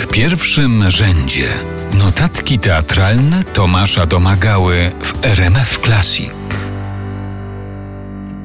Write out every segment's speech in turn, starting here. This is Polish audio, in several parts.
W pierwszym rzędzie notatki teatralne Tomasza Domagały w RMF Classic.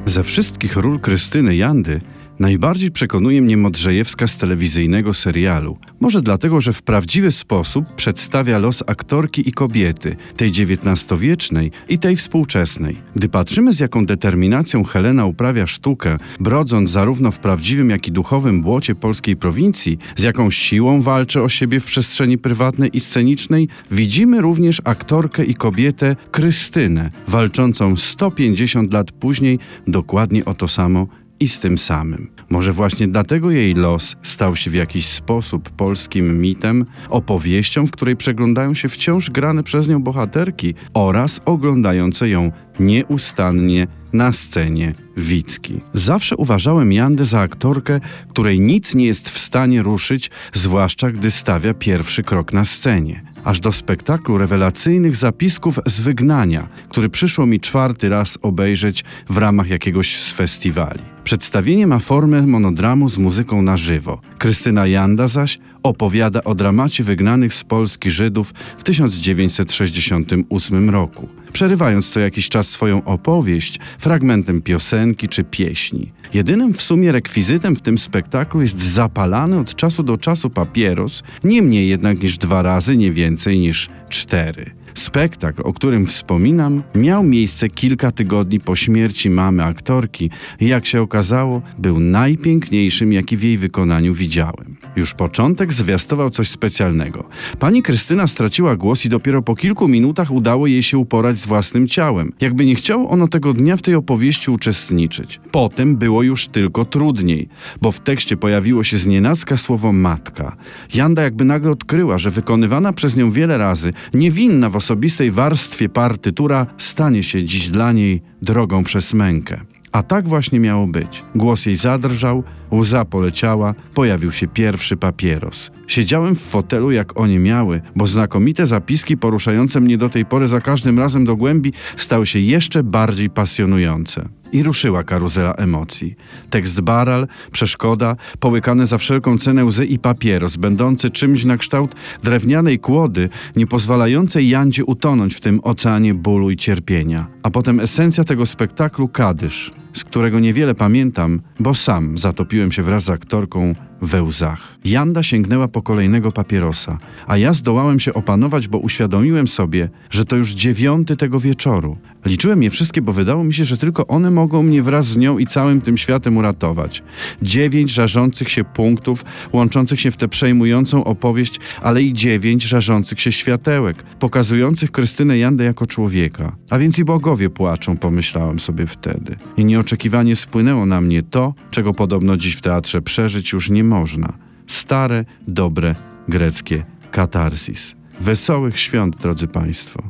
Ze wszystkich ról Krystyny Jandy Najbardziej przekonuje mnie Modrzejewska z telewizyjnego serialu. Może dlatego, że w prawdziwy sposób przedstawia los aktorki i kobiety, tej XIX-wiecznej i tej współczesnej. Gdy patrzymy z jaką determinacją Helena uprawia sztukę, brodząc zarówno w prawdziwym, jak i duchowym błocie polskiej prowincji, z jaką siłą walczy o siebie w przestrzeni prywatnej i scenicznej, widzimy również aktorkę i kobietę Krystynę, walczącą 150 lat później dokładnie o to samo i z tym samym. Może właśnie dlatego jej los stał się w jakiś sposób polskim mitem, opowieścią, w której przeglądają się wciąż grane przez nią bohaterki oraz oglądające ją nieustannie na scenie Wicki. Zawsze uważałem Jandę za aktorkę, której nic nie jest w stanie ruszyć, zwłaszcza gdy stawia pierwszy krok na scenie aż do spektaklu rewelacyjnych zapisków z wygnania, który przyszło mi czwarty raz obejrzeć w ramach jakiegoś z festiwali. Przedstawienie ma formę monodramu z muzyką na żywo. Krystyna Janda zaś opowiada o dramacie wygnanych z Polski Żydów w 1968 roku, przerywając co jakiś czas swoją opowieść fragmentem piosenki czy pieśni. Jedynym w sumie rekwizytem w tym spektaklu jest zapalany od czasu do czasu papieros, nie mniej jednak niż dwa razy, nie więcej niż cztery. Spektakl, o którym wspominam, miał miejsce kilka tygodni po śmierci mamy aktorki i jak się okazało, był najpiękniejszym, jaki w jej wykonaniu widziałem. Już początek zwiastował coś specjalnego. Pani Krystyna straciła głos i dopiero po kilku minutach udało jej się uporać z własnym ciałem. Jakby nie chciało ono tego dnia w tej opowieści uczestniczyć. Potem było już tylko trudniej, bo w tekście pojawiło się znienacka słowo matka. Janda jakby nagle odkryła, że wykonywana przez nią wiele razy, niewinna w osobistej warstwie partytura stanie się dziś dla niej drogą przez mękę. A tak właśnie miało być. Głos jej zadrżał, łza poleciała, pojawił się pierwszy papieros. Siedziałem w fotelu jak oni miały, bo znakomite zapiski poruszające mnie do tej pory za każdym razem do głębi stały się jeszcze bardziej pasjonujące. I ruszyła karuzela emocji. Tekst baral, przeszkoda, połykane za wszelką cenę łzy i papieros, będący czymś na kształt drewnianej kłody, nie pozwalającej Jandzie utonąć w tym oceanie bólu i cierpienia. A potem esencja tego spektaklu kadysz, z którego niewiele pamiętam, bo sam zatopiłem się wraz z aktorką we łzach. Janda sięgnęła po kolejnego papierosa, a ja zdołałem się opanować, bo uświadomiłem sobie, że to już dziewiąty tego wieczoru. Liczyłem je wszystkie, bo wydało mi się, że tylko one mogą mnie wraz z nią i całym tym światem uratować. Dziewięć żarzących się punktów, łączących się w tę przejmującą opowieść, ale i dziewięć żarzących się światełek, pokazujących Krystynę Jandę jako człowieka. A więc i bogowie płaczą, pomyślałem sobie wtedy. I nieoczekiwanie spłynęło na mnie to, czego podobno dziś w teatrze przeżyć już nie można. Stare, dobre, greckie katarsis. Wesołych świąt, drodzy Państwo.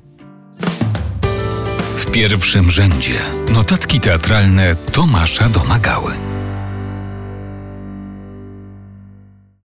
W pierwszym rzędzie notatki teatralne Tomasza Domagały.